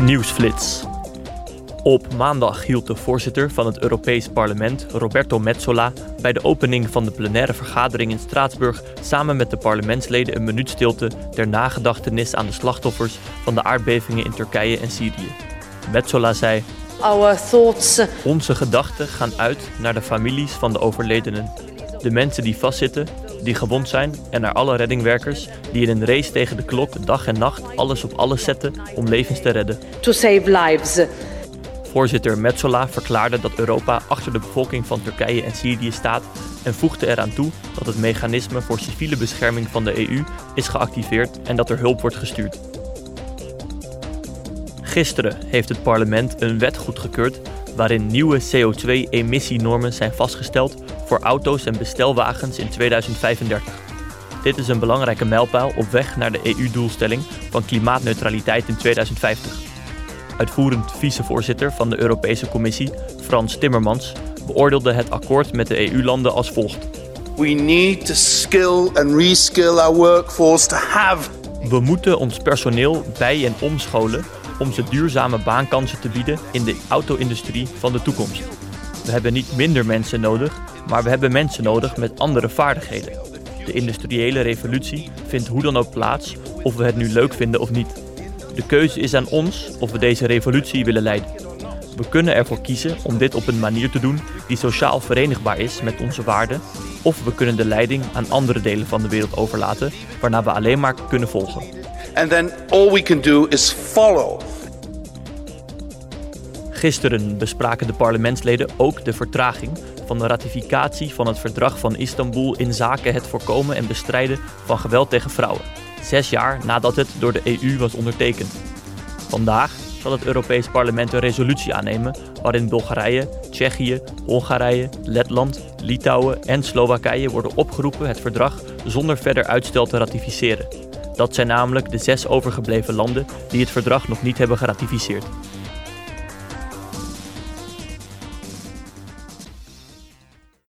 Nieuwsflits. Op maandag hield de voorzitter van het Europees Parlement, Roberto Metsola, bij de opening van de plenaire vergadering in Straatsburg samen met de parlementsleden een minuut stilte ter nagedachtenis aan de slachtoffers van de aardbevingen in Turkije en Syrië. Metsola zei: Our thoughts Onze gedachten gaan uit naar de families van de overledenen, de mensen die vastzitten, die gewond zijn en naar alle reddingwerkers die in een race tegen de klok dag en nacht alles op alles zetten om levens te redden. to save lives. Voorzitter Metsola verklaarde dat Europa achter de bevolking van Turkije en Syrië staat en voegde eraan toe dat het mechanisme voor civiele bescherming van de EU is geactiveerd en dat er hulp wordt gestuurd. Gisteren heeft het parlement een wet goedgekeurd waarin nieuwe CO2-emissienormen zijn vastgesteld voor auto's en bestelwagens in 2035. Dit is een belangrijke mijlpaal op weg naar de EU-doelstelling van klimaatneutraliteit in 2050. Uitvoerend vicevoorzitter van de Europese Commissie, Frans Timmermans, beoordeelde het akkoord met de EU-landen als volgt. We need to skill and reskill our workforce to have We moeten ons personeel bij- en omscholen om ze duurzame baankansen te bieden in de auto-industrie van de toekomst. We hebben niet minder mensen nodig, maar we hebben mensen nodig met andere vaardigheden. De industriële revolutie vindt hoe dan ook plaats, of we het nu leuk vinden of niet. De keuze is aan ons of we deze revolutie willen leiden. We kunnen ervoor kiezen om dit op een manier te doen die sociaal verenigbaar is met onze waarden, of we kunnen de leiding aan andere delen van de wereld overlaten, waarna we alleen maar kunnen volgen. and then all we can do is follow. Gisteren bespraken de parlementsleden ook de vertraging van de ratificatie van het verdrag van Istanbul in zaken het voorkomen en bestrijden van geweld tegen vrouwen, zes jaar nadat het door de EU was ondertekend. Vandaag zal het Europees Parlement een resolutie aannemen waarin Bulgarije, Tsjechië, Hongarije, Letland, Litouwen en Slowakije worden opgeroepen het verdrag zonder verder uitstel te ratificeren. Dat zijn namelijk de zes overgebleven landen die het verdrag nog niet hebben geratificeerd.